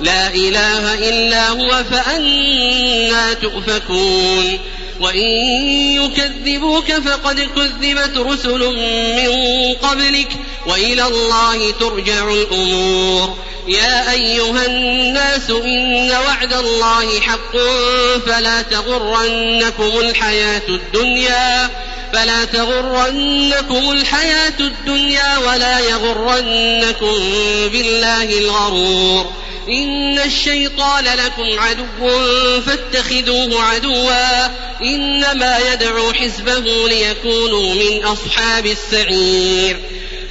لا إله إلا هو فأنا تؤفكون. وإن يكذبوك فقد كذبت رسل من قبلك وإلى الله ترجع الأمور. يا أيها الناس إن وعد الله حق فلا تغرنكم الحياة الدنيا فلا تغرنكم الحياة الدنيا ولا يغرنكم بالله الغرور. إن الشيطان لكم عدو فاتخذوه عدوا إنما يدعو حزبه ليكونوا من أصحاب السعير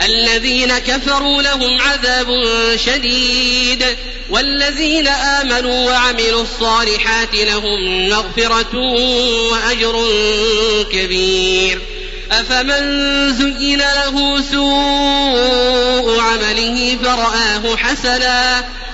الذين كفروا لهم عذاب شديد والذين آمنوا وعملوا الصالحات لهم مغفرة وأجر كبير أفمن زين له سوء عمله فرآه حسنا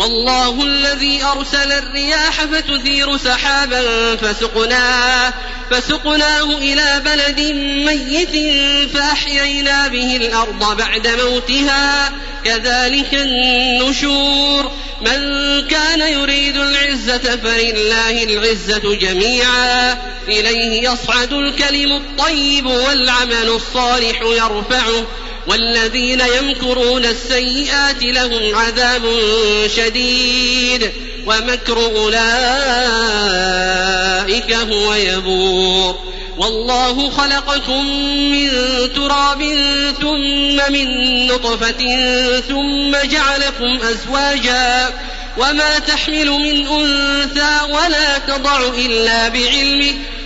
والله الذي أرسل الرياح فتثير سحابا فسقناه, فسقناه إلى بلد ميت فأحيينا به الأرض بعد موتها. كذلك النشور من كان يريد العزة فلله العزة جميعا. إليه يصعد الكلم الطيب والعمل الصالح يرفعه. والذين يمكرون السيئات لهم عذاب شديد ومكر أولئك هو يبور. والله خلقكم من تراب ثم من نطفة ثم جعلكم أزواجا وما تحمل من أنثى ولا تضع إلا بعلمه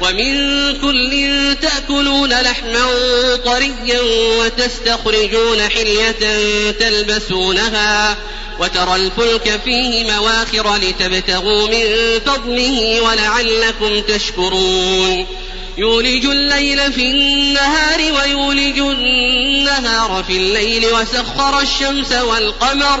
ومن كل تأكلون لحما طريا وتستخرجون حلية تلبسونها وترى الفلك فيه مواخر لتبتغوا من فضله ولعلكم تشكرون. يولج الليل في النهار ويولج النهار في الليل وسخر الشمس والقمر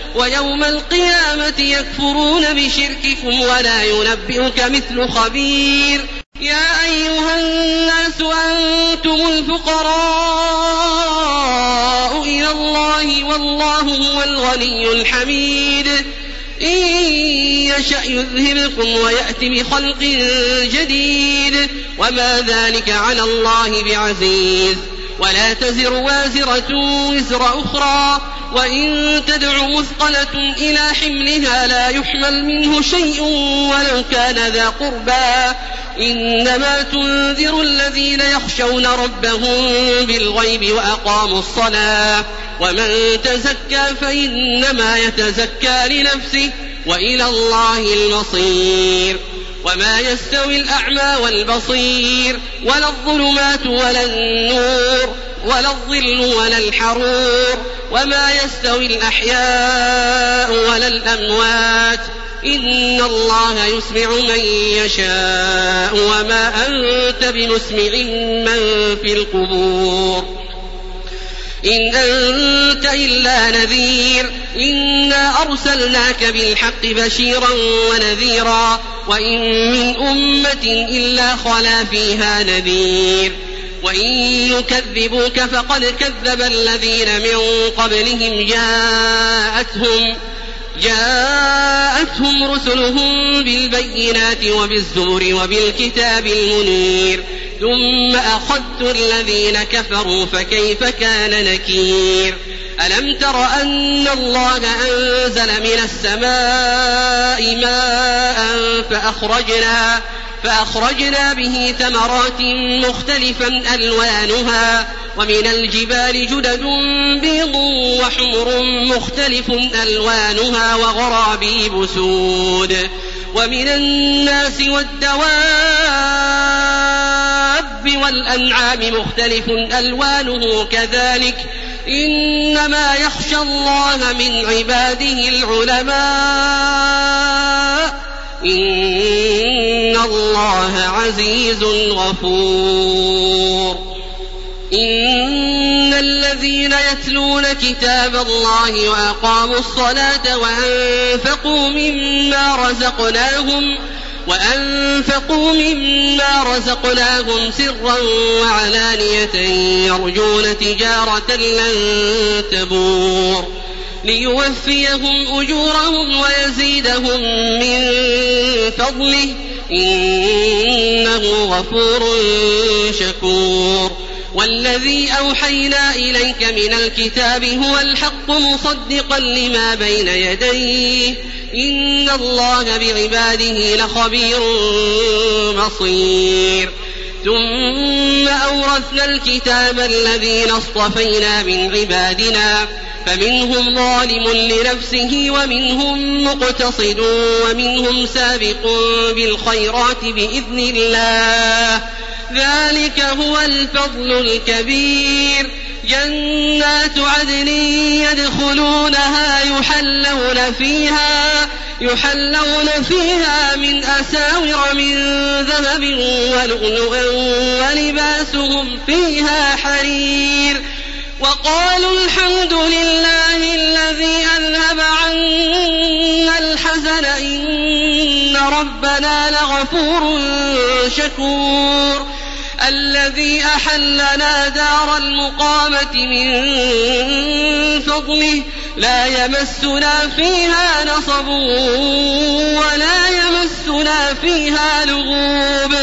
ويوم القيامة يكفرون بشرككم ولا ينبئك مثل خبير. يا أيها الناس أنتم الفقراء إلى الله والله هو الغني الحميد. إن يشأ يذهبكم ويأت بخلق جديد. وما ذلك على الله بعزيز. ولا تزر وازرة وزر أخرى. وإن تدع مثقلة إلى حملها لا يحمل منه شيء ولو كان ذا قربى إنما تنذر الذين يخشون ربهم بالغيب وأقاموا الصلاة ومن تزكى فإنما يتزكى لنفسه وإلى الله المصير وما يستوي الأعمى والبصير ولا الظلمات ولا النور ولا الظل ولا الحرور وما يستوي الأحياء ولا الأموات إن الله يسمع من يشاء وما أنت بمسمع من في القبور إن أنت إلا نذير إنا أرسلناك بالحق بشيرا ونذيرا وإن من أمة إلا خلا فيها نذير وإن يكذبوك فقد كذب الذين من قبلهم جاءتهم جاءتهم رسلهم بالبينات وبالزبر وبالكتاب المنير ثم أخذت الذين كفروا فكيف كان نكير؟ ألم تر أن الله أنزل من السماء ماء فأخرجنا فأخرجنا به ثمرات مختلفا ألوانها ومن الجبال جدد بيض وحمر مختلف ألوانها وغرابيب سود ومن الناس والدواب والأنعام مختلف ألوانه كذلك. إنما يخشى الله من عباده العلماء. إن الله عزيز غفور إن الذين يتلون كتاب الله وأقاموا الصلاة وأنفقوا مما رزقناهم وأنفقوا مما رزقناهم سرا وعلانية يرجون تجارة لن تبور ليوفيهم أجورهم ويزيدهم من فضله. إنه غفور شكور. والذي أوحينا إليك من الكتاب هو الحق مصدقا لما بين يديه. إن الله بعباده لخبير بصير. ثم أورثنا الكتاب الذين اصطفينا من عبادنا. فمنهم ظالم لنفسه ومنهم مقتصد ومنهم سابق بالخيرات بإذن الله. ذلك هو الفضل الكبير. جنات عدن يدخلونها يحلون فيها يحلون فيها من أساور من ذهب ولؤلؤا ولباسهم فيها حرير. وقالوا الحمد لله لغفور شكور. الذي أحلنا دار المقامة من فضله لا يمسنا فيها نصب ولا يمسنا فيها لغوب.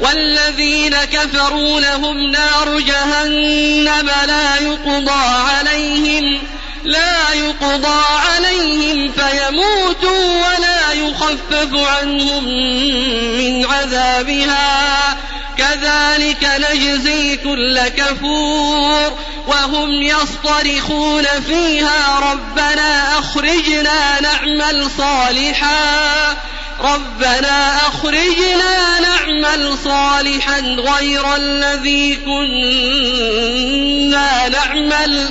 والذين كفروا لهم نار جهنم لا يقضى عليهم لا يقضى عليهم فيموتوا ولا يخفف عنهم من عذابها. كذلك نجزي كل كفور وهم يصطرخون فيها ربنا أخرجنا نعمل صالحا. ربنا أخرجنا نعمل صالحا غير الذي كنا نعمل.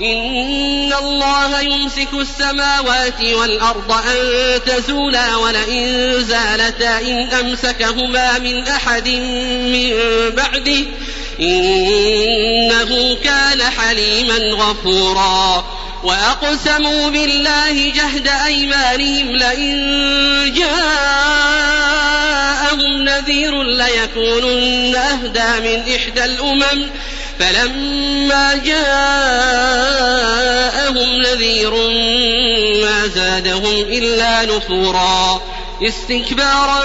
إن الله يمسك السماوات والأرض أن تزولا ولئن زالتا إن أمسكهما من أحد من بعده إنه كان حليما غفورا وأقسموا بالله جهد أيمانهم لئن جاءهم نذير ليكونن أهدى من إحدى الأمم فلما جاءهم نذير ما زادهم إلا نفورا استكبارا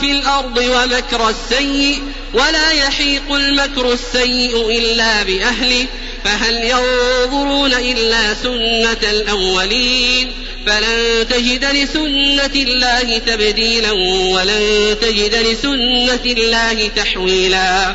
في الأرض ومكر السيء ولا يحيق المكر السيء إلا بأهله فهل ينظرون إلا سنة الأولين فلن تجد لسنة الله تبديلا ولن تجد لسنة الله تحويلا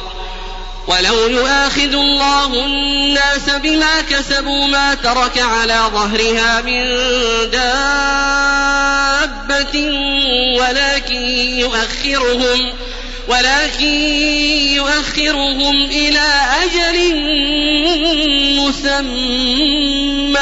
ولو يؤاخذ الله الناس بما كسبوا ما ترك على ظهرها من دابة ولكن يؤخرهم ولكن يؤخرهم إلى أجل مسمى.